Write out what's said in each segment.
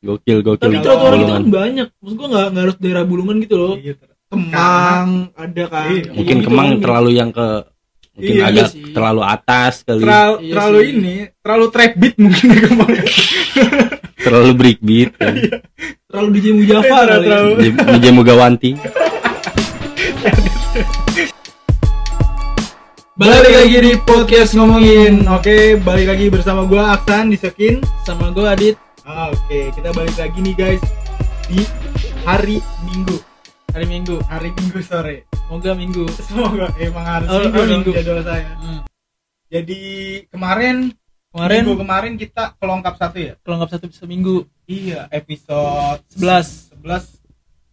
gokil gokil tapi trotoar gitu Bulungan. kan banyak maksud gua nggak nggak harus daerah bulungan gitu loh Iya, Kemang ada kan Iya, mungkin gitu Kemang kan. terlalu yang ke mungkin Iya, agak sih. terlalu atas kali terlalu, Iya terlalu sih. ini terlalu trap beat mungkin ya kemarin terlalu breakbeat kan. terlalu DJ Mujafa Terlalu- kali ya. terlalu. DJ Mugawanti balik lagi di podcast ngomongin oke balik lagi bersama gua Aksan di Sekin sama gua Adit Ah, oke. Kita balik lagi nih guys. Di hari Minggu. Hari Minggu. Hari Minggu sore semoga Minggu. Semoga. Emang harus Oh, minggu, oh, Minggu. jadwal saya. Hmm. jadi kemarin kemarin? Minggu kemarin kita kelongkap satu ya? Nggak satu seminggu iya episode 11 11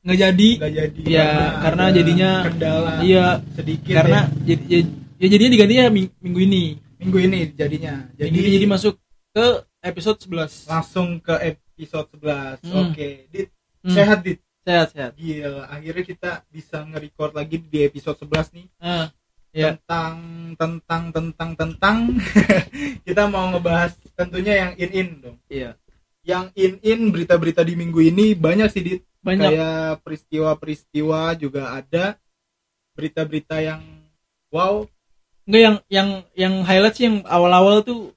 nggak jadi. Nggak jadi. Ya karena ada jadinya kendala iya sedikit karena ya. jadi ya, ya jadinya digantinya ming- minggu ini. Minggu ini jadinya. Jadi jadi jadi masuk ke episode 11 langsung ke episode 11 Hmm. oke dit. Hmm. sehat dit? Sehat sehat. Gila akhirnya kita bisa nge-record lagi di episode 11 nih. Ah ya. Tentang tentang tentang tentang. Kita mau ngebahas tentunya yang in in dong. Iya. Yang in in berita-berita di minggu ini banyak sih dit. Banyak. Kayak peristiwa-peristiwa juga ada. Berita-berita yang wow. Enggak yang yang yang highlight sih yang awal-awal tuh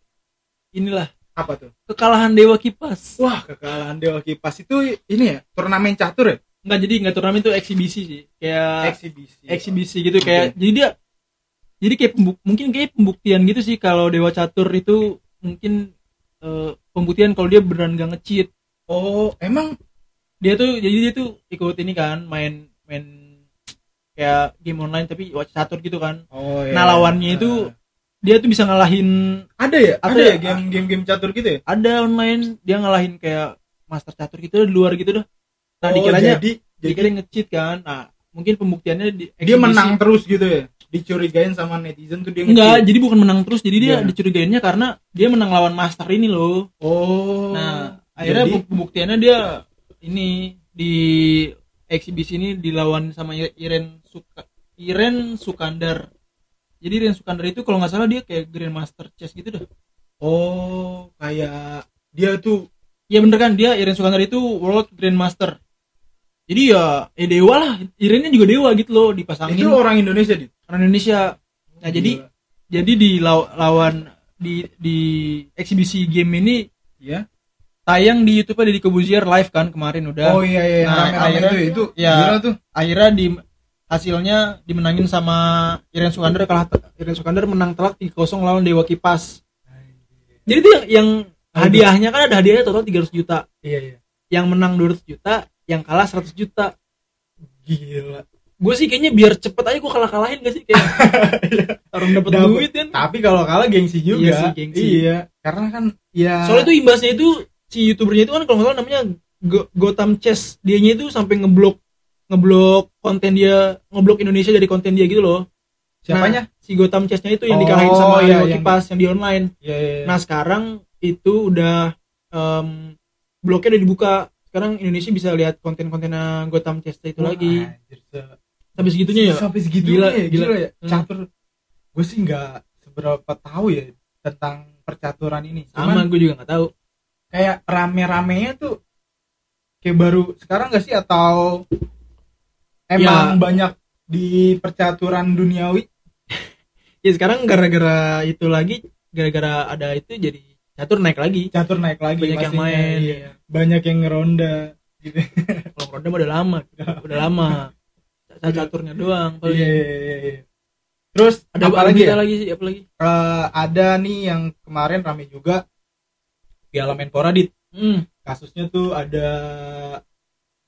inilah apa tuh kekalahan Dewa Kipas. wah kekalahan Dewa Kipas itu ini ya turnamen catur ya Enggak jadi enggak turnamen itu eksibisi sih. Kayak eksibisi eksibisi gitu Oke. kayak jadi dia jadi kayak pembuk- mungkin kayak pembuktian gitu sih kalau Dewa Catur itu mungkin eh, pembuktian kalau dia beneran gak nge-cheat. oh emang Dia tuh jadi dia tuh ikut ini kan main main kayak game online tapi catur gitu kan. oh Nah, lawannya itu Dia tuh bisa ngalahin ada ya ada Ada ya ya? game game game catur gitu ya ada online dia ngalahin kayak master catur gitu di luar gitu dah. Nah, Oh, dikiranya jadi jadi dikira nge-cheat kan. Nah, mungkin pembuktiannya di dia menang terus gitu ya dicurigain sama netizen tuh dia Enggak, jadi bukan menang terus. Jadi dia Iya. dicurigainnya karena dia menang lawan master ini loh. oh Nah, akhirnya jadi- bu- pembuktiannya dia ini di eksibisi ini dilawan sama Iren Suka Iren Sukandar. Jadi Iren Sukandar itu kalau nggak salah dia kayak Grandmaster Chess gitu dah. oh kayak dia tuh Iya bener kan dia Iren Sukandar itu World Grandmaster. Jadi ya eh dewa lah. Irennya juga dewa gitu loh dipasangin itu orang Indonesia dit orang Indonesia. Nah, jadi Gila. jadi di law- lawan di di eksibisi game ini ya tayang di YouTube Deddy Kobuzier live kan kemarin udah. oh iya iya Nah, rame-rame akhirnya- itu itu ya. gila tuh Akhirnya di hasilnya dimenangin sama Iren Sukandar kalah Iren Sukandar menang telak 3-0 lawan Dewa Kipas. Jadi itu yang, yang hadiahnya kan ada hadiahnya total 300 juta. iya iya Yang menang 200 juta, yang kalah 100 juta. gila Gue sih kayaknya biar cepet aja gue kalah-kalahin gak sih kayak orang dapat Dapet. duit kan. tapi kalau kalah gengsi juga Iya sih, gengsi. iya karena kan ya Soalnya itu imbasnya itu si youtubernya itu kan kalau nggak salah namanya Go- Gotham Chess. Dianya itu sampai ngeblok ngeblok konten dia, ngeblok Indonesia dari konten dia gitu loh. siapanya Nah, si Gotham Chessnya itu yang Oh, dikalahin sama iya, Dewa yang- Kipas yang di online. iya iya iya. Nah sekarang itu udah em, bloknya udah dibuka. Sekarang Indonesia bisa lihat konten-kontennya Gotham Chess itu Wah, lagi. anjir, Sampai segitunya ya. sampai segitunya Gila, ya gila, gila. ya Hmm. catur gue sih nggak seberapa tahu ya tentang percaturan ini Sama gue juga nggak tahu. kayak rame-ramenya tuh kayak baru sekarang gak sih atau emang Ya. banyak di percaturan duniawi Ya sekarang gara-gara itu lagi, gara-gara ada itu jadi catur naik lagi. catur naik lagi Banyak yang main. iya. iya. banyak yang ngeronda gitu kalau mah udah lama udah lama Catur caturnya doang paling. iya, iya, iya, iya. terus ada apa lagi ya? lagi sih apa lagi Eh, ada nih yang kemarin rame juga Piala Menpora dit hmm. kasusnya tuh ada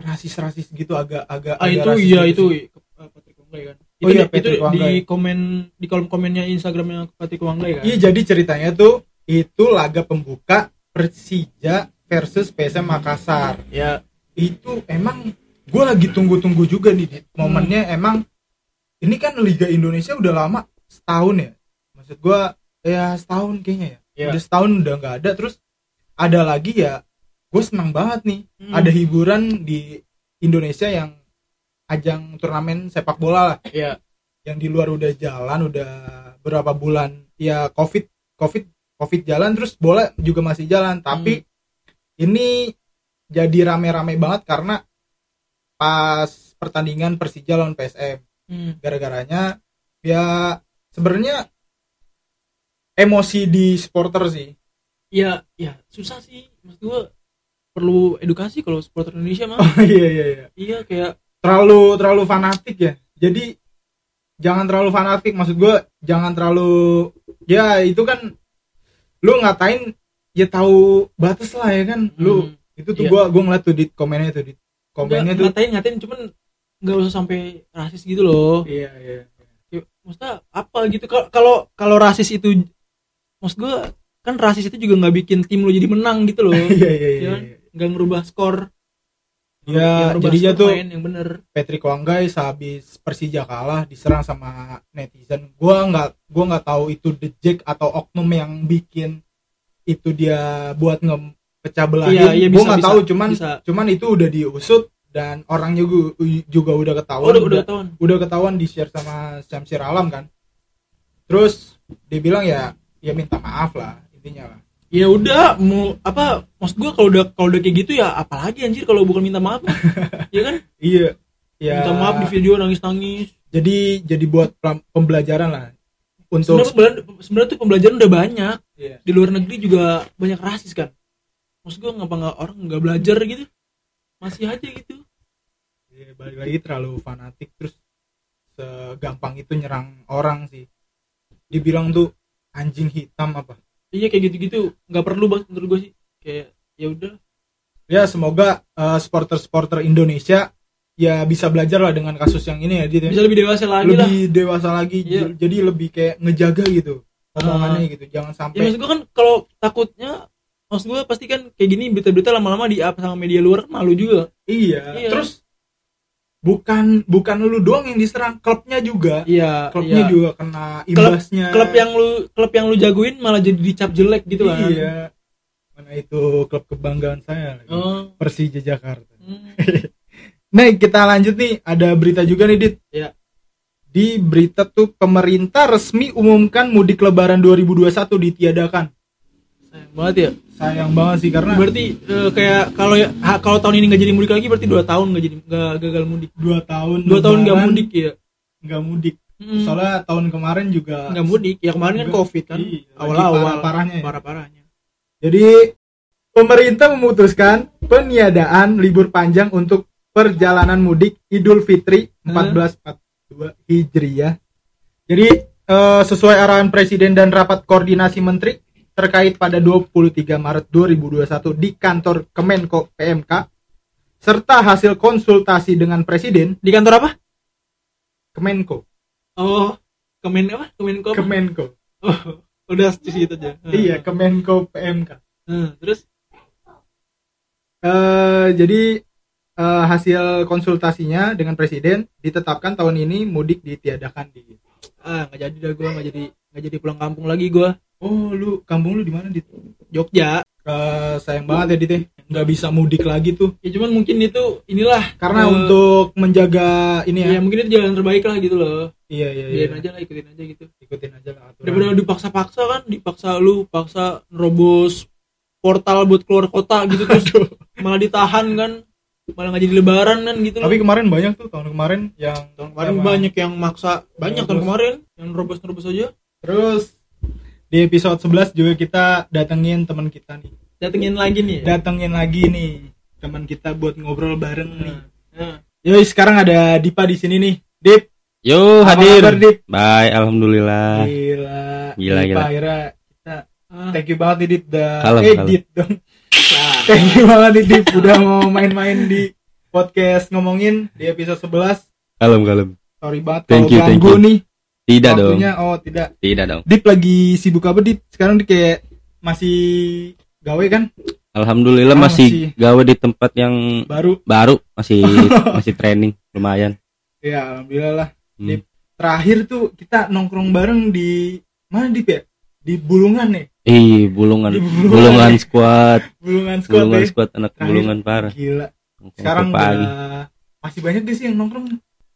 rasis-rasis gitu agak agak ah agak itu iya gitu itu sih. Patrick Wanggai kan Oh itu, iya, itu Patrick di komen di kolom komennya Instagramnya Patrick Wanggai kan Iya jadi ceritanya tuh itu laga pembuka Persija versus PSM Makassar. ya Itu emang gue lagi tunggu-tunggu juga nih Dit. momennya emang ini kan Liga Indonesia udah lama setahun ya. Maksud gue ya setahun kayaknya ya. Iya. Udah setahun udah nggak ada terus ada lagi ya. Gue senang banget nih. Hmm. ada hiburan di Indonesia yang ajang turnamen sepak bola lah. Ya yang di luar udah jalan udah berapa bulan. Ya covid covid covid jalan terus bola juga masih jalan. Tapi ini jadi rame-rame banget karena pas pertandingan Persija lawan PSM Hmm. gara-garanya ya sebenarnya emosi di supporter sih. Ya ya susah sih. Maksud gua perlu edukasi kalau supporter Indonesia mah oh iya iya iya. Iya kayak terlalu terlalu fanatik ya. Jadi jangan terlalu fanatik. Maksud gue jangan terlalu ya itu kan lu ngatain ya tahu batas lah ya kan. Lu hmm, itu tuh Iya. gua gua ngeliat tuh di komennya tuh di komennya nggak- tuh. ngatain ngatain cuman nggak usah sampai rasis gitu loh. Iya iya. Ya, maksudnya apa gitu? Kal- kalau kalau rasis itu maksud gua kan rasis itu juga nggak bikin tim lo jadi menang gitu loh. Iya iya iya, Iya kan? iya. Nggak ngerubah skor Ya, jadinya tuh yang bener Patrick Wanggai sehabis Persija kalah diserang sama netizen. Gua nggak gua nggak tahu itu The Jack atau oknum yang bikin itu dia buat nge pecah belahin. Iya, iya, gua nggak tahu cuman bisa. cuman itu udah diusut dan orangnya juga, juga udah oh, ketahuan. udah udah ketahuan udah ketahuan di share sama Syamsir Alam kan. Terus dia bilang ya ya minta maaf lah intinya lah. Ya udah mau apa maksud gua kalau udah kalau udah kayak gitu ya apalagi anjir kalau bukan minta maaf? Ya kan? Iya. Ya, minta maaf di video nangis nangis jadi jadi buat pembelajaran lah. Untuk sebenarnya tuh pembelajaran udah banyak. Iya. di luar negeri juga banyak rasis kan. Maksud gua ngapa nggak orang nggak belajar gitu? Masih aja gitu. Ya, balik lagi terlalu fanatik terus segampang itu nyerang orang sih. Dibilang tuh anjing hitam apa iya kayak gitu-gitu nggak perlu banget menurut gue sih kayak ya udah ya semoga eh, supporter-supporter Indonesia ya bisa belajar lah dengan kasus yang ini ya Dit, ya. bisa lebih dewasa lagi lah lebih dewasa lagi Iya. jadi lebih kayak ngejaga gitu omongannya gitu jangan ya sampai maksud gue kan kalau takutnya maksud gue pasti kan kayak gini berita-berita lama-lama di up sama media luar malu juga iya. Iya. terus bukan bukan lu doang yang diserang klubnya juga iya klubnya iya. juga kena imbasnya klub yang lu klub yang lu jagoin malah jadi dicap jelek gitu kan iya mana itu klub kebanggaan saya lagi. oh Persija Jakarta hmm. Nah, kita lanjut nih. Ada berita juga nih, Dit. Iya. Di berita tuh pemerintah resmi umumkan mudik lebaran 2021 ditiadakan. Sayang banget ya Sayang banget sih karena berarti eh, kayak kalau ya kalau tahun ini nggak jadi mudik lagi berarti dua tahun nggak jadi nggak gagal mudik dua tahun dua tahun nggak mudik ya nggak mudik. Hmm. Soalnya tahun kemarin juga nggak mudik ya kemarin kan covid kan Iya, lagi awal-awal parah-parahnya ya. parah-parahnya Jadi pemerintah memutuskan peniadaan libur panjang untuk perjalanan mudik Idul Fitri Hmm. 1442 Hijriah. Jadi eh, sesuai arahan Presiden dan rapat koordinasi menteri terkait pada 23 Maret 2021 di kantor Kemenko PMK serta hasil konsultasi dengan Presiden di kantor apa? Kemenko. Oh kemen apa? Kemenko apa? Kemenko. Oh, udah di situ aja. Iya Kemenko PMK Hmm, terus? Eh, jadi eh, hasil konsultasinya dengan presiden ditetapkan tahun ini mudik ditiadakan. Di ah nggak jadi dah gue nggak jadi nggak jadi pulang kampung lagi gue Oh, lu kampung lu di mana, Dit? Jogja Eh, sayang banget ya, Dit. ya. Nggak bisa mudik lagi tuh. ya cuman mungkin itu inilah Karena eh, untuk menjaga ini ya. ya mungkin itu jalan terbaik lah gitu loh Iya, iya, iya. aja lah ikutin aja gitu Ikutin aja lah aturan. daripada dipaksa-paksa kan dipaksa lu paksa nerobos portal buat keluar kota gitu terus malah ditahan kan malah nggak jadi lebaran kan gitu loh Tapi kemarin banyak tuh tahun kemarin yang tahun kemarin banyak yang maksa banyak tahun Nerobos. kemarin yang nerobos nerobos aja Terus di episode 11 juga kita datengin teman kita nih. datengin lagi nih ya. Datengin lagi nih teman kita buat ngobrol bareng nih. Nah, Yoi, sekarang ada Dipa di sini nih. Dip, Yo apa hadir. kabar, Dip? Baik, alhamdulillah. Gila. Gila, Dipa gila. akhirnya kita ah, thank you banget nih Dit udah Kalem, eh kalem. Dit dong. nah, Thank you banget nih Dit udah mau main-main di podcast ngomongin di episode 11. Kalem kalem. Sorry banget Thank kalau you, thank ganggu you. nih Tidak dong. waktunya. Oh, tidak. Tidak dong. Dip lagi sibuk apa Dit? Sekarang dia kayak masih gawe kan? Alhamdulillah Ah, masih, masih. gawe di tempat yang Baru. baru, masih masih training lumayan. Ya, alhamdulillah lah. Hmm. Dip. Terakhir tuh kita nongkrong bareng di mana Dip ya? Di Bulungan nih. Ih, bulungan, Di bulungan. bulungan squad, Bulungan Squad bulungan ya. squad anak Terakhir. bulungan parah. Gila. Nongkrong Sekarang udah masih banyak gak sih yang nongkrong?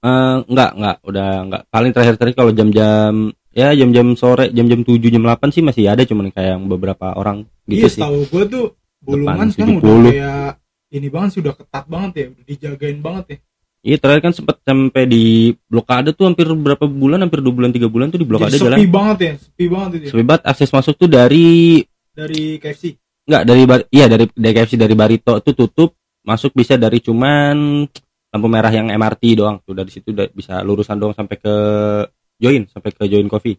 Eh, enggak, enggak, udah enggak. Paling terakhir tadi kalau jam-jam ya jam-jam sore, jam-jam 7, jam 8 sih masih ada cuman kayak beberapa orang gitu iya, sih. tahu gua tuh bulungan sekarang 70. udah kayak ini banget sudah ketat banget ya udah dijagain banget ya Iya terakhir kan sempat sampai di blokade tuh hampir berapa bulan hampir dua bulan tiga bulan tuh di blokade Jadi jalan sepi banget ya sepi banget itu ya. sepi banget akses masuk tuh dari dari KFC Enggak dari bar- iya dari dari KFC dari Barito itu tutup masuk bisa dari cuman lampu merah yang MRT doang. Tuh dari situ udah bisa lurusan doang sampai ke Join sampai ke Join Coffee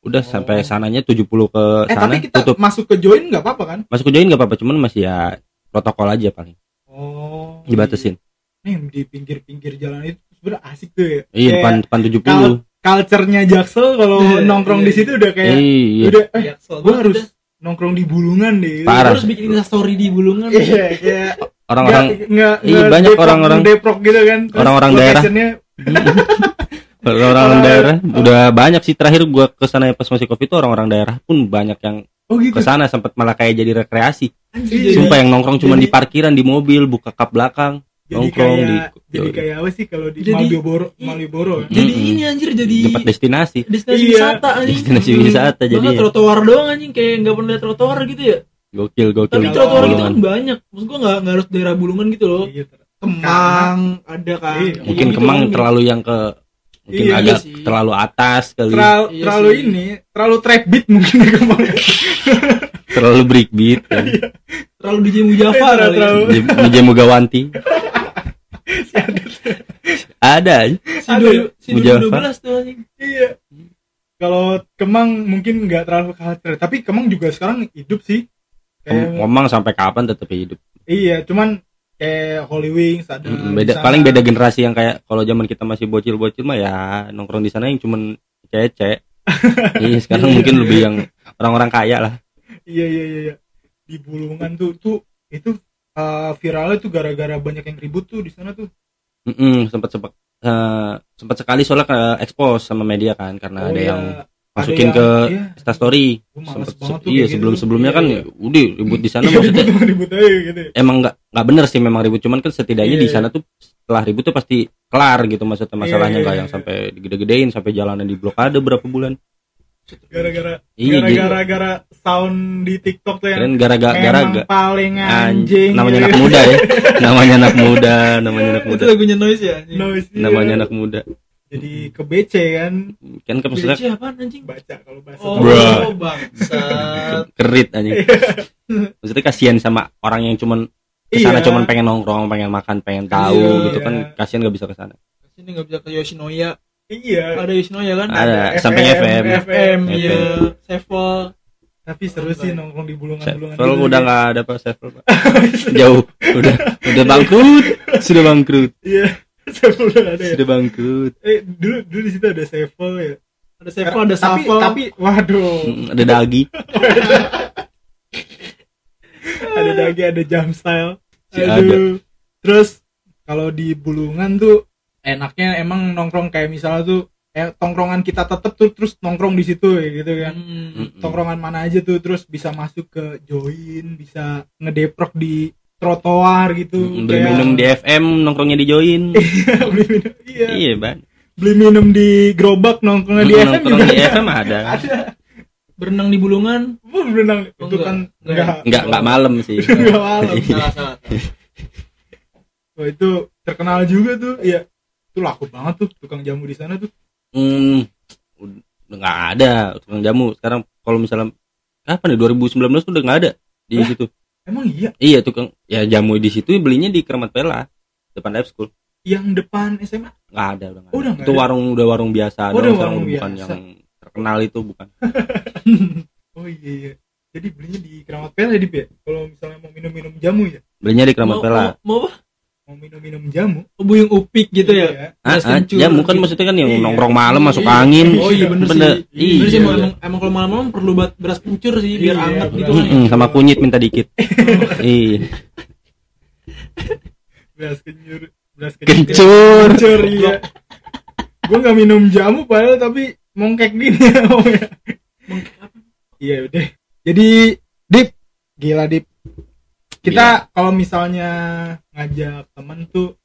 udah Oh. sampai sananya 70 ke eh sana tapi kita tutup. masuk ke join nggak apa-apa kan? Masuk ke Join nggak apa-apa cuman masih ya protokol aja paling. Oh dibatasin. Nih di pinggir-pinggir jalan itu sebenarnya asik tuh ya. Iya Kayak depan depan 70 kal- culture-nya Jaksel kalau Iya, nongkrong iya. di situ udah kayak iya. udah eh Jaksel banget harus udah. nongkrong di bulungan deh. Parah. harus bikin story di bulungan. Iya kayak orang-orang nggak- iya, banyak orang-orang- Depok gitu kan. Orang-orang daerah. orang-orang Oh. daerah. Udah banyak sih. Terakhir gua ke sana pas masih covid itu orang-orang daerah pun banyak yang oh gitu? ke sana. Sempat malah kayak jadi rekreasi. Iya. Sumpah yang nongkrong cuma di parkiran di mobil buka kap belakang jadi nongkrong kayak di- jadi kayak apa sih kalau di Jadi- Malioboro i- Malioboro? kan? jadi ini anjir jadi tempat destinasi. destinasi Iya. wisata anjing. Destinasi wisata Bahkan jadi trotoar doang anjing. Kayak nggak pernah lihat trotoar gitu ya gokil gokil. Tapi trotoar gitu Bulungan. kan banyak. Maksud gua nggak nggak harus daerah bulungan gitu loh. Iya, Kemang ada kan. Iya. Mungkin gitu kemang kan. terlalu yang ke mungkin Iya, agak iya sih. terlalu atas kali. Terlalu Iya terlalu sih. ini terlalu trap beat mungkin ya kemarin terlalu breakbeat kan. terlalu DJ Mujafa Terlalu- kali terlalu- Di- DJ Mugawanti. Ada. Si Ada. dua si dua belas tuh iya. Kalau Kemang mungkin nggak terlalu culture tapi Kemang juga sekarang hidup sih Ngomong sampai kapan tetap hidup iya cuman kayak Holy Wings ada Mm, beda paling beda generasi yang kayak kalau zaman kita masih bocil-bocil mah ya nongkrong di sana yang cuman cece iya sekarang Iya. mungkin lebih yang orang-orang kaya lah iya iya iya iya. di Bulungan tuh tuh itu uh, viralnya tuh gara-gara banyak yang ribut tuh di sana tuh Mm-mm, sempat sempat eh, sempat sekali soalnya ke expose sama media kan karena Oh, ada iya. yang masukin yang- ke iya. Instastory Sempet- banget tuh iya kayak gitu. sebelum sebelumnya Iya, kan iya. udah ribut di sana Iya, maksudnya ribut ribut aja gitu emang nggak nggak bener sih memang ribut cuman kan setidaknya Iya, di sana tuh setelah ribut tuh pasti kelar gitu maksudnya masalahnya iya, nggak iya, yang iya. sampai digede-gedein sampai jalanan di blokade berapa bulan gara-gara Iya, gara-gara gara sound di TikTok tuh yang kan gara-gara memang gara paling anjing namanya gitu. anak muda ya namanya anak muda namanya anak itu muda lagunya noise ya Noise, iya. namanya anak muda jadi ke BC kan. Kan kan maksudnya BC apaan anjing? Baca kalau bahasa oh. Bro. bangsat. Kerit aja maksudnya kasihan sama orang yang cuman ke sana Iya. cuman pengen nongkrong pengen makan pengen tahu Iya. gitu kan kasihan nggak bisa ke sana sini nggak bisa ke Yoshinoya. Iya. Ada Yoshinoya kan? Ada FM, samping FM FM FM. iya. Sevel. Tapi seru sih nongkrong di bulungan-bulungan Sevel gitu udah ya. nggak ada pak. Sevel Pak. jauh. Udah udah bangkrut. Sudah bangkrut. Iya Sevel udah ada ya? Sudah bangkrut. Eh dulu dulu di situ ada Sevel ya? Ada Sevel ada tapi Savel tapi waduh. Mm, ada dagi. Ada dagi ada jam style. Si Aduh. terus kalau di bulungan tuh enaknya emang nongkrong kayak misalnya tuh eh, tongkrongan kita tetep tuh terus nongkrong di situ ya gitu kan. Hmm. Tongkrongan mana aja tuh terus bisa masuk ke join bisa ngedeprok di trotoar gitu Mm, beli Kayak- minum di FM nongkrongnya di join. Beli minum iya. Iya ban. Beli minum di gerobak nongkrongnya di FM nongkrong juga. di ada. FM ada. Ada. Berenang di bulungan? Berenang Oh, itu enggak. kan Enggak. enggak nggak nggak malam sih. Enggak malam. Salah salah Wah, itu terkenal juga tuh ya itu laku banget tuh tukang jamu di sana tuh. Hmm udah nggak ada tukang jamu. Sekarang kalau misalnya kapan ya? 2019 tuh udah nggak ada di situ emang iya? Iya tukang ya jamu di situ belinya di Keramat Pela depan live school. Yang depan SMA nggak ada udah nggak Oh, ada. udah itu ada? warung udah warung biasa Oh, udah warung bukan biasa. yang terkenal itu bukan. Oh iya iya. Jadi belinya di Keramat Pela di ya? Kalau misalnya mau minum-minum jamu ya? Belinya di Keramat mau, Pela. mau, mau apa mau minum-minum jamu. Oh, buyung upik gitu ya? Iya. Ah, Beras ah, jamu kan gitu. maksudnya kan yang Iya. nongkrong malam masuk Iya. angin. Oh iya bener, bener. sih. Iya. Bener sih emang, emang, kalau malam-malam perlu beras kencur sih biar Iya, hangat beras gitu. Kan Mm-mm, sama kunyit minta dikit. Iya. Beras kencur beras kencur. Kencur. Kencur iya. Gue nggak minum jamu padahal tapi mongkek gini ya ngomongnya. iya udah. Jadi dip. Gila dip kita kalau misalnya ngajak temen tuh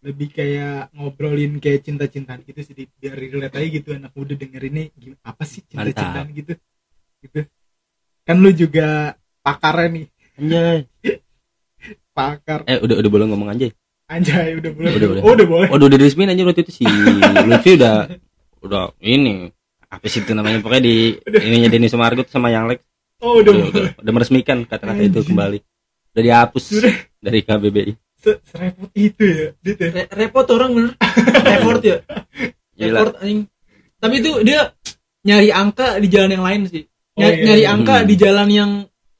lebih kayak ngobrolin kayak cinta-cintaan gitu sih biar relate aja gitu anak muda denger ini gimana apa sih cinta-cintaan gitu. Gitu. Kan lu juga pakarnya nih. Anjay. Pakar. Eh udah udah boleh ngomong anjay? Anjay udah boleh. Udah, udah. oh udah boleh. Oh udah diresmin aja waktu itu si Lutfi udah udah ini. Apa sih itu namanya? Pokoknya di ininya Denny Sumargo sama yang Lex. Oh udah udah, udah, udah meresmikan kata-kata itu kembali udah dihapus Sudah. dari KBBI Se- serepot itu ya Dit ya? Re- repot orang bener. Effort ya? Gila. effort anjing. Tapi itu dia nyari angka di jalan yang lain sih. Oh, Nyari, iya, nyari iya. angka Hmm. di jalan yang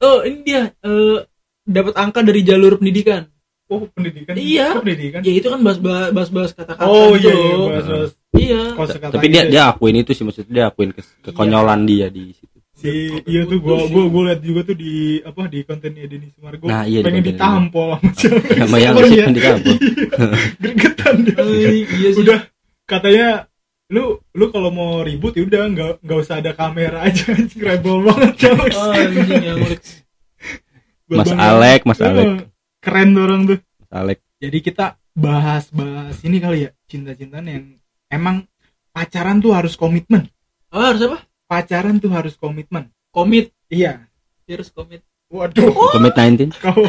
oh ini dia eh, dapat angka dari jalur pendidikan. Oh pendidikan? Iya. Kok pendidikan? Ya itu kan bahas bahas bahas kata-kata oh gitu. iya iya bahas bahas iya. tapi dia dia akuin itu sih maksudnya dia akuin ke, kekonyolan dia di situ si iya tuh gua gua gua liat juga tuh di apa di kontennya Denny Sumargo. Nah, iya, di pengen konten ditampol sama siapa sama yang Oh, si iya. gregetan dia. Eh, iya sih. Udah katanya lu lu kalau mau ribut ya udah nggak nggak usah ada kamera aja rebel banget coy. oh, anjing yang ngulik. Mas Alek Mas Alek. Keren tuh orang tuh. Mas Alek. Jadi kita bahas-bahas ini kali ya cinta-cintaan yang emang pacaran tuh harus komitmen. Oh harus apa pacaran tuh harus komitmen. Komit. Iya. Harus komit. Waduh. Covid 19 kau.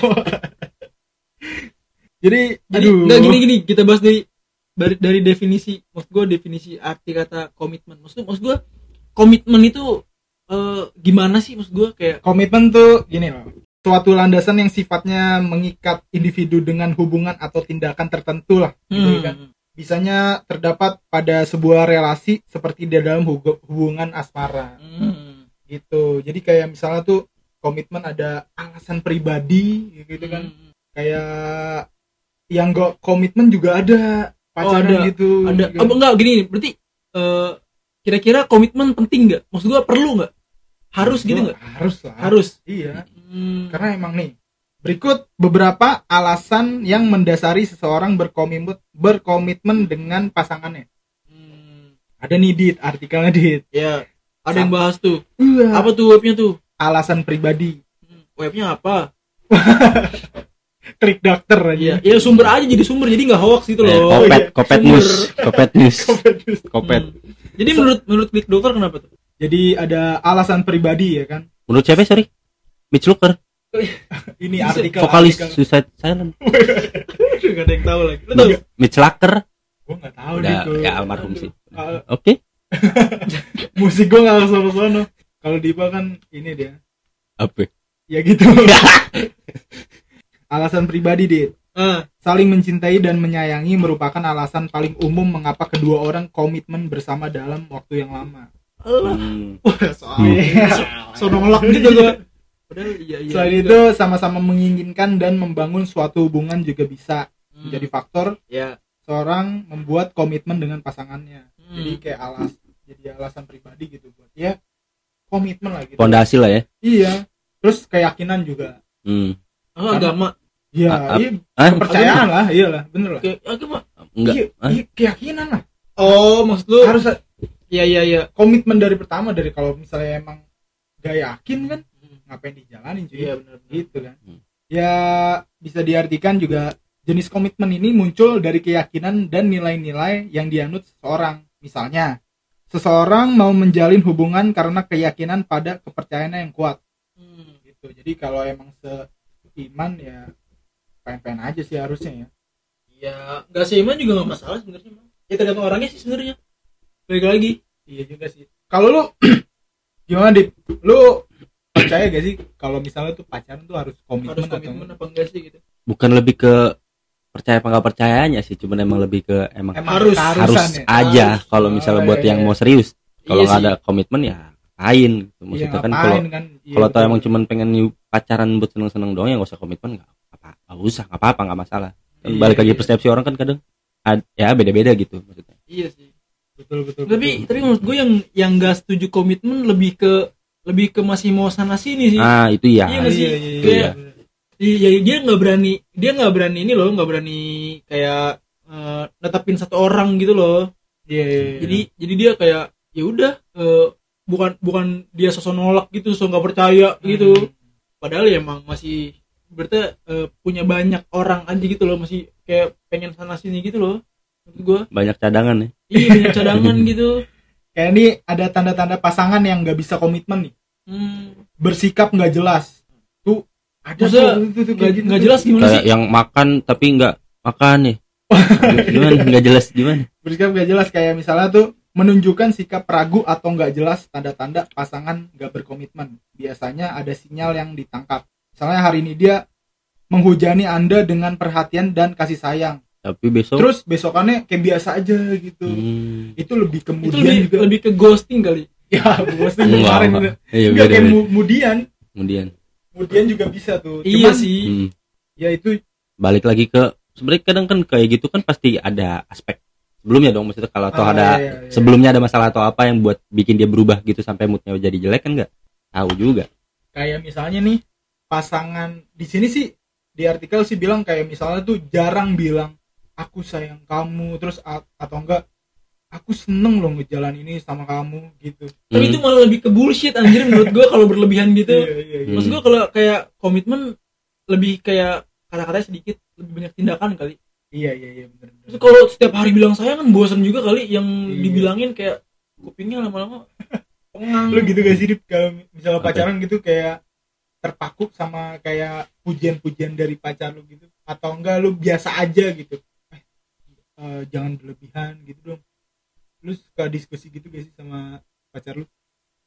Jadi jadi aduh. nggak gini gini. Kita bahas dari dari, dari definisi maksud gue definisi arti kata komitmen. Maksud maksud gue komitmen itu eh, gimana sih? Maksud gue kayak komitmen tuh gini loh. Suatu landasan yang sifatnya mengikat individu dengan hubungan atau tindakan tertentu lah gitu hmm, kan bisanya terdapat pada sebuah relasi seperti di dalam hubungan asmara. Hmm, gitu. Jadi kayak misalnya tuh komitmen ada alasan pribadi gitu kan. Hmm. kayak yang gak komitmen juga ada pacaran ada. gitu. Ada. Gitu. oh, enggak? Gini berarti eh, kira-kira komitmen penting nggak maksud gue perlu nggak harus gitu nggak harus lah. Harus. Iya. Hmm. karena emang nih berikut beberapa alasan yang mendasari seseorang berkomitmen berkomitmen dengan pasangannya. Hmm. ada nih dit. Artikelnya dit. Ya ada yang bahas tuh. Wah, apa tuh webnya tuh? Alasan pribadi. Hmm, webnya apa? Klik dokter Iya, aja ya sumber aja jadi sumber. Jadi nggak hoax gitu Eh, loh. kopet iya. kopet news. Kopet news. Kopet Hmm. Jadi menurut menurut klik dokter kenapa tuh? jadi ada alasan pribadi ya kan? Menurut siapa sorry? Mitch Luker ini artikel vokalis artikel. Suicide Silent. Gak ada yang tahu lagi. Lu tahu? Mitch Lucker gue nggak tahu udah gitu. ya almarhum sih. Oke. Musik gue nggak ke sana sono. Kalau Dipa kan ini dia. Apa? Ya gitu. Alasan pribadi dit. Ah, saling mencintai dan menyayangi merupakan alasan paling umum mengapa kedua orang komitmen bersama dalam waktu yang lama. Allah. Hmm. Soalnya- So nolak gitu gua. Padahal iya iya. Selain itu sama-sama menginginkan dan membangun suatu hubungan juga bisa Hmm. menjadi faktor ya. seorang membuat komitmen dengan pasangannya. Hmm. Jadi kayak alas jadi alasan pribadi gitu buat ya komitmen lah gitu. pondasi lah ya Iya. Terus keyakinan juga. hmm. Oh, agama. Iya, A- a- iya ah kepercayaan lah, iyalah, bener lah. Agama. enggak Iya, ah? iya, keyakinan lah. Oh, maksud lu Harus Iya iya iya. komitmen dari pertama dari kalau misalnya emang gak yakin kan ngapain dijalanin cuy Iya benar. gitu kan Hmm. ya bisa diartikan juga jenis komitmen ini muncul dari keyakinan dan nilai-nilai yang dianut seseorang misalnya seseorang mau menjalin hubungan karena keyakinan pada kepercayaan yang kuat Hmm. gitu jadi kalau emang seiman ya pengen-pengen aja sih harusnya ya Ya, enggak seiman juga nggak masalah sebenarnya. Bang. Ya tergantung orangnya sih sebenarnya. Balik lagi. iya juga sih kalau lu gimana dip lu percaya gak sih kalau misalnya tuh pacaran tuh harus komitmen, Harus atau komitmen apa enggak sih gitu. bukan lebih ke percaya apa nggak percayanya sih cuman emang lebih ke emang emang Harus. harus ya? aja kalau misalnya Oh, buat iya, yang iya. mau serius kalau Iya nggak sih. ada komitmen ya ngapain gitu. Iya, maksudnya kan ngapain kalau kan Iya, kalau tau emang cuman pengen pacaran buat seneng-seneng doang ya nggak usah komitmen nggak apa nggak usah nggak apa-apa nggak masalah Kan Iya, balik lagi iya. persepsi orang kan kadang ad- ya beda-beda gitu maksudnya Iya sih. betul betul Tapi betul. tapi menurut gue yang yang gak setuju komitmen lebih ke lebih ke masih mau sana sini sih. ah itu ya Iya? Iya, iya, iya, Kayak- iya. Iya dia nggak berani dia nggak berani ini loh nggak berani kayak eh, netapin satu orang gitu loh. Iya, iya, iya. Jadi jadi dia kayak ya udah eh, bukan bukan dia sosok nolak gitu sosok nggak percaya gitu. Hmm. Padahal ya emang masih berarti eh, punya banyak orang aja gitu loh masih kayak pengen sana sini gitu loh. Menurut gue banyak cadangan ya iya banyak cadangan gitu. Kayak ini ada tanda-tanda pasangan yang nggak bisa komitmen nih. Hmm. bersikap nggak jelas. Tuh ada Maksudnya tuh, itu tuh, nggak gitu tuh. jelas gimana kayak sih? yang makan tapi nggak makan nih. Gimana? Nggak jelas gimana? Bersikap nggak jelas. Kayak misalnya tuh menunjukkan sikap ragu atau nggak jelas tanda-tanda pasangan nggak berkomitmen. Biasanya ada sinyal yang ditangkap. Misalnya hari ini dia menghujani anda dengan perhatian dan kasih sayang tapi besok terus besokannya kayak biasa aja gitu. Hmm, itu lebih itu kemudian lebih juga. lebih ke ghosting kali. Ya enggak, kemarin enggak. iya Enggak, kayak kemudian kemudian kemudian juga bisa tuh. Iya Cuman, sih. Hmm, ya itu balik lagi ke sebenarnya kadang kan kayak gitu kan pasti ada aspek sebelumnya dong. Maksudnya kalau atau Ah, ada iya, iya, iya. sebelumnya ada masalah atau apa yang buat bikin dia berubah gitu sampai moodnya jadi jelek kan nggak? Tahu juga. Kayak misalnya nih pasangan di sini sih di artikel sih bilang kayak misalnya tuh jarang bilang aku sayang kamu terus atau enggak aku seneng loh ngejalan ini sama kamu gitu tapi Hmm, itu malah lebih ke bullshit anjir menurut gua kalau berlebihan gitu Iya, iya, iya. maksud gua kalau kayak komitmen lebih kayak kata-katanya sedikit lebih banyak tindakan kali iya iya iya bener bener. Terus kalau setiap hari bilang sayang kan bosan juga kali yang Iya. dibilangin kayak kupingnya lama-lama pengang lu gitu gak sih kalau misalnya Apa? pacaran gitu kayak terpaku sama kayak pujian-pujian dari pacar lu gitu atau enggak lu biasa aja gitu eh, jangan berlebihan gitu dong. Lu suka diskusi gitu gak sih sama pacar lu?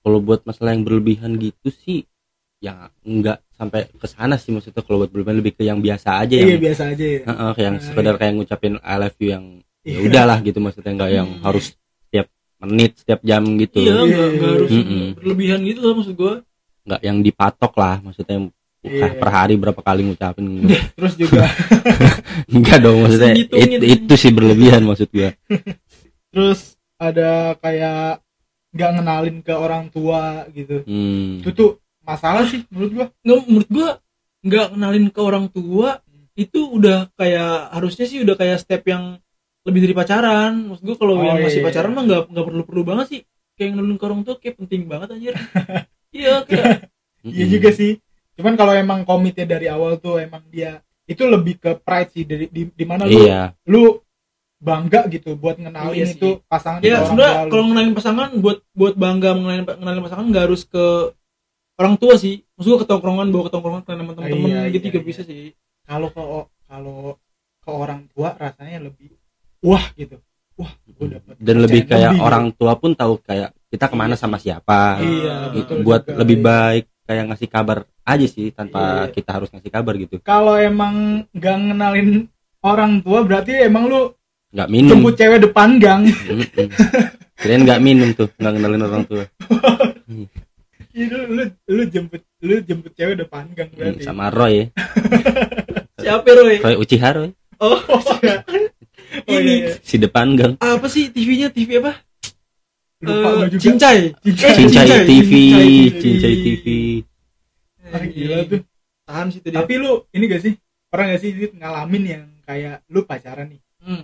Kalau buat masalah yang berlebihan gitu sih ya nggak sampai ke sana sih maksudnya. Kalau buat berlebihan lebih ke yang biasa aja iya yang biasa aja ya. Heeh, yang Nah, sekedar kayak ngucapin I love you yang ya Iya. udahlah gitu maksudnya. Nggak yang Hmm. harus setiap menit setiap jam gitu. Iya nggak Iya, nggak harus Mm-mm. berlebihan gitu loh maksud gua. Nggak yang dipatok lah maksudnya Iya. per hari berapa kali ngucapin terus juga. Enggak dong maksudnya Segitunya it- tuh. itu sih berlebihan maksud gua. Terus ada kayak nggak ngenalin ke orang tua gitu. Hmm. itu tuh masalah sih menurut gua. Nggak menurut gua nggak kenalin ke orang tua itu udah kayak harusnya sih udah kayak step yang lebih dari pacaran. Maksud gua kalau Oh, yang iya, masih iya. pacaran mah nggak nggak perlu perlu banget sih. Kayak ngenalin ke orang tua kayak penting banget anjir. Iya kayak iya juga sih cuman kalau emang komitnya dari awal tuh emang dia itu lebih ke pride sih dari di, di mana lu iya lu bangga gitu buat ngenalin Iya sih. itu pasangan ya sebenarnya lu. kalau ngenalin pasangan buat buat bangga ngenalin ngenalin pasangan nggak harus ke orang tua sih maksud gua ketongkrongan bawa ketongkrongan ke teman-teman Iya, gitu iya, juga iya. bisa sih kalau ke kalau ke orang tua rasanya lebih wah gitu wah gue dapet dan lebih kayak lebih, orang tua pun tahu kayak kita ke mana Iya. sama siapa iya betul buat juga, lebih iya. baik kayak ngasih kabar aja sih tanpa Iya. kita harus ngasih kabar gitu. Kalau emang gak ngenalin orang tua berarti emang lu nggak minum. jemput cewek depan gang. Kirain nggak minum tuh nggak kenalin orang tua. Iya, lu, lu lu jemput lu jemput cewek depan gang Hmm, berarti. sama Roy siapa Roy? Roy Uchiha Roy. Oh oh. Oh, ini iya, iya. si depan gang. Apa sih TV-nya TV apa lupa Eh, gua juga. Cincai. Cincai. Eh, Cincai Cincai, TV Cincai Cincai TV Ah, gila tuh. Tahan situ dia. Tapi lu ini gak sih? Pernah gak sih ngalamin yang kayak lu pacaran nih? Hmm.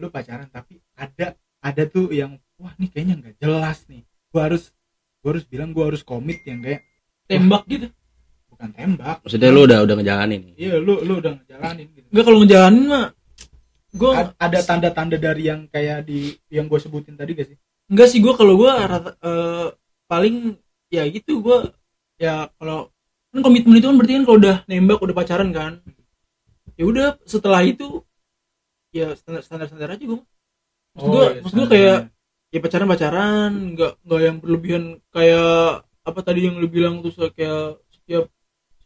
lu pacaran tapi ada ada tuh yang wah nih kayaknya nggak jelas nih. Gua harus gua harus bilang gua harus komit yang kayak tembak gitu? bukan tembak. Maksudnya lu udah udah ngejalanin nih? Iya lu lu udah ngejalanin gitu. Enggak kalau ngejalanin mah gue A- ada tanda-tanda dari yang kayak di yang gue sebutin tadi gak sih enggak sih gue kalau gue eh, paling ya gitu gue ya kalau kan komitmen itu kan berarti kan kalau udah nembak udah pacaran kan. Ya udah setelah itu ya standar standar standar aja gue maksud gue iya, maksud gue kayak ya pacaran pacaran nggak nggak yang berlebihan kayak apa tadi yang lu bilang tuh kayak setiap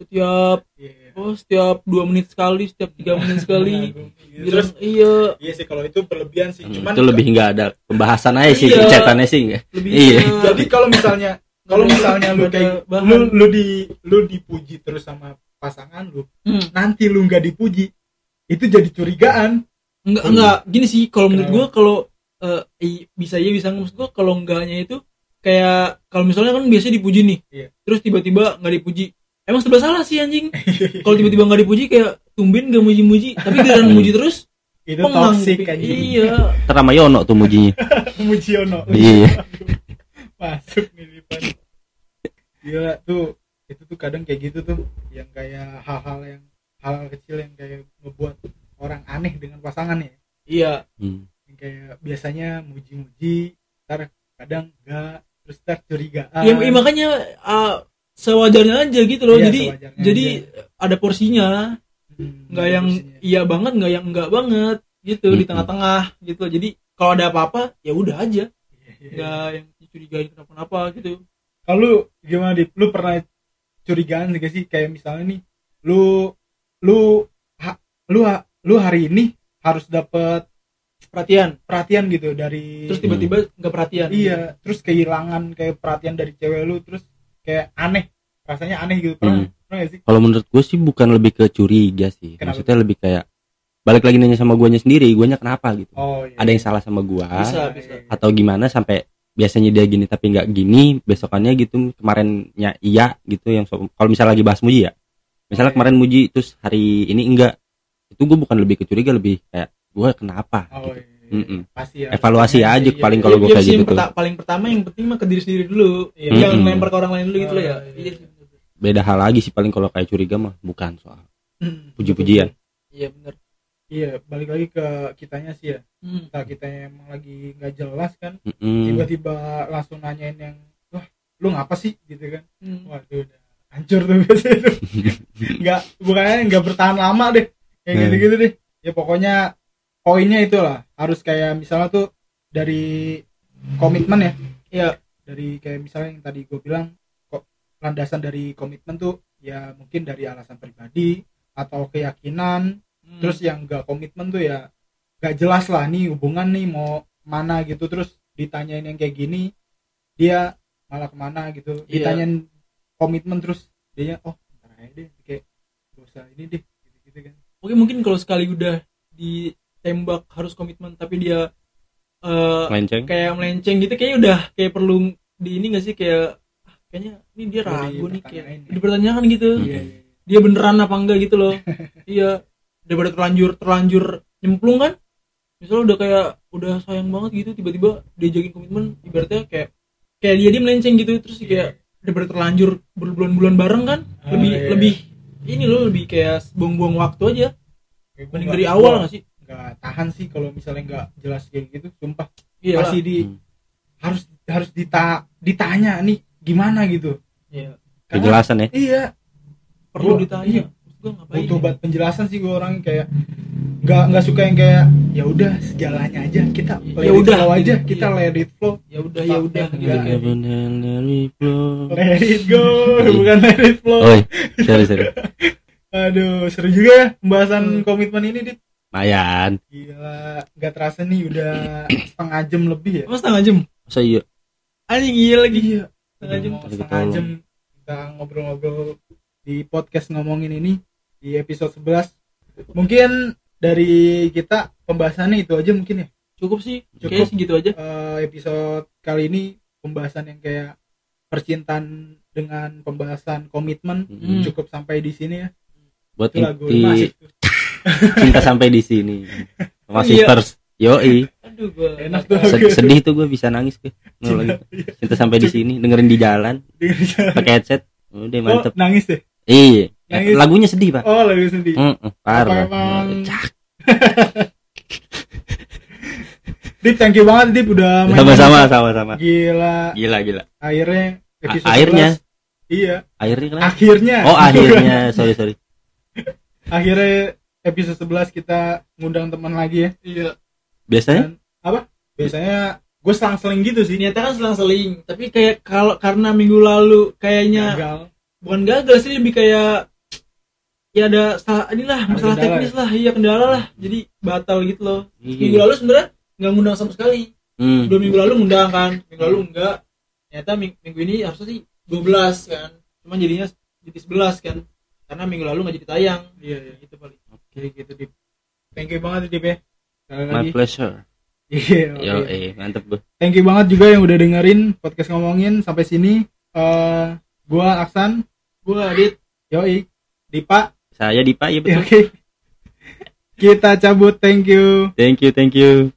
setiap Iya, iya. oh setiap dua menit sekali setiap tiga menit sekali Iya, bilang terus iya iya sih kalau itu berlebihan sih Hmm, cuman itu lebih nggak ada pembahasan aja sih Iya. cetannya sih nggak lebih Iya. jadi kalau misalnya kalau misalnya lu kayak lu lu di lu dipuji terus sama pasangan lu Hmm. nanti lu nggak dipuji itu jadi curigaan Enggak, Hmm. enggak. Gini sih, kalau menurut gua kalau eh, i- bisa ya bisa maksud gua kalau enggaknya itu kayak kalau misalnya kan biasanya dipuji nih. Iya. Terus tiba-tiba nggak dipuji. Emang serba salah sih anjing. kalau tiba-tiba nggak dipuji kayak tumben gak muji-muji, tapi giliran muji terus itu pengang. toxic kan Iya. Ntar sama Yono tuh mujinya Mujiono Iya. masuk nih di depan gila tuh itu tuh kadang kayak gitu tuh yang kayak hal-hal yang hal kecil yang kayak ngebuat orang aneh dengan pasangan ya Iya. Hmm. yang kayak biasanya muji-muji ntar kadang enggak terus ntar curigaan Ya, ya makanya eh, sewajarnya aja gitu loh Iya, jadi jadi aja. ada porsinya Hmm, nggak yang porsinya. iya banget nggak yang enggak banget gitu di Mm-mm. tengah-tengah gitu jadi kalau ada apa-apa ya udah aja Iya, iya. nggak yang dicurigain kenapa-napa gitu kalau gimana Dip? lu pernah curigaan gak sih kayak misalnya nih lu lu ha- lu ha- lu hari ini harus dapat perhatian perhatian gitu dari terus tiba-tiba nggak perhatian iya terus kehilangan kayak perhatian dari cewek lu terus kayak aneh rasanya aneh gitu pernah Hmm. pernah sih kalau menurut gue sih bukan lebih ke curiga sih Kenapa? maksudnya lebih kayak balik lagi nanya sama guanya sendiri guanya kenapa gitu oh iya ada yang salah sama gua bisa bisa iya. atau gimana sampai biasanya dia gini tapi nggak gini besokannya gitu kemarinnya iya gitu yang so- kalau misalnya lagi bahas muji ya misalnya Oke. kemarin muji terus hari ini enggak itu gue bukan lebih ke curiga lebih kayak gue kenapa oh gitu. iya Pasti ya evaluasi Iya, aja iya, paling iya. kalau gue Iya kayak sih, gitu tuh paling pertama yang penting mah ke diri sendiri dulu Iya. jangan Mm-mm. lempar ke orang lain dulu gitu loh ya iya. iya bener. beda hal lagi sih paling kalau kayak curiga mah bukan soal Hmm, puji-pujian iya bener iya balik lagi ke kitanya sih ya Hmm. kita kita emang lagi nggak jelas kan tiba-tiba langsung nanyain yang wah lu ngapa sih gitu kan Hmm. waduh udah hancur tuh biasanya tuh nggak bukannya nggak bertahan lama deh kayak Hmm. gitu-gitu deh ya pokoknya poinnya itulah harus kayak misalnya tuh dari komitmen ya Iya. dari kayak misalnya yang tadi gue bilang kok landasan dari komitmen tuh ya mungkin dari alasan pribadi atau keyakinan Hmm. terus yang gak komitmen tuh ya gak jelas lah nih hubungan nih mau mana gitu terus ditanyain yang kayak gini dia malah ke mana gitu Iya. ditanyain komitmen terus dia oh ntar aja deh kayak gak usah ini deh gitu, gitu kan Oke mungkin kalau sekali udah ditembak harus komitmen tapi dia eh, melenceng. kayak melenceng gitu kayaknya udah kayak perlu di ini gak sih kayak ah, kayaknya ini dia ragu nih kayak ya. dipertanyakan gitu. Hmm. iya iya. Dia beneran apa enggak gitu loh. Iya daripada terlanjur terlanjur nyemplung kan. Misalnya udah kayak udah sayang banget gitu tiba-tiba diajakin komitmen ibaratnya kayak kayak dia dia melenceng gitu terus kayak daripada terlanjur berbulan-bulan bareng kan Ah, lebih iya. lebih ini loh lebih kayak buang-buang waktu aja. Mending dari awal gak sih nggak tahan sih kalau misalnya nggak jelas kayak gitu sumpah. Iya pasti di Hmm. harus harus dita ditanya nih gimana gitu. Iya. Karena- kejelasan ya? iya. Perlu Gua- ditanya. iya. Gua ngapain butuh ya? banget penjelasan sih gue orang kayak nggak nggak suka yang kayak ya udah sejalannya aja. Kita Ya let it udah, flow aja. Gitu. kita Iya. let it flow. Ya udah ya udah Iya. gitu. Kayak let it go. Bukan let it flow. Oh sorry sorry. Aduh seru juga ya pembahasan Hmm. komitmen ini dit Mayan gila nggak terasa nih udah setengah jam lebih ya? Emang setengah jam? Masa iya? Anjing iya lagi. Iya. Setengah jam. Lagi setengah tolong. jam kita ngobrol-ngobrol di podcast ngomongin ini di episode 11 mungkin dari kita pembahasannya itu aja mungkin ya? Cukup sih. Cukup. kayaknya segitu aja. Eh, episode kali ini pembahasan yang kayak percintaan dengan pembahasan komitmen Hmm. cukup sampai di sini ya. Buat itu lagu inti masih. Cinta sampai di sini. Iya. yoi. Aduh gua Enak nggak tahu. tuh. Sed- sedih tuh gue bisa nangis gue Nol lagi. cinta sampai di sini dengerin di jalan. Pakai headset. Udah oh, mantep. nangis deh? Iya. Nangis. lagunya sedih pak. Oh lagu sedih. Mm-mm, parah. Apa emang- Cak. Dip thank you banget Dip udah main sama-sama sama-sama. Gila. Gila gila. Akhirnya episode airnya 11. iya. Airnya kenapa akhirnya. Oh akhirnya. Sorry sorry. Akhirnya episode 11 kita ngundang teman lagi ya. Iya. Biasanya? Dan apa? Biasanya gue selang-seling gitu sih. Ternyata kan selang-seling. Tapi kayak kalau karena minggu lalu kayaknya gagal. Bukan gagal sih lebih kayak ya ada salah inilah masalah kendala teknis lah. Iya kendala lah. Jadi batal gitu loh. Minggu Iya. lalu sebenarnya nggak ngundang sama sekali. Hmm. dua minggu lalu ngundang kan. Minggu lalu enggak. Ternyata ming- minggu ini harusnya sih 12 kan. Cuman jadinya jadi 11 kan. Karena minggu lalu nggak jadi tayang. Iya iya. Gitu paling oke gitu Dip. Thank you banget Dip ya. Sekali my lagi. pleasure. Iya yo eh mantep gue thank you banget juga yang udah dengerin podcast ngomongin sampai sini. Eh gua Aksan gua Adit yoi Dipa. Saya Dipa ya betul. Oke. Kita cabut thank you. Thank you thank you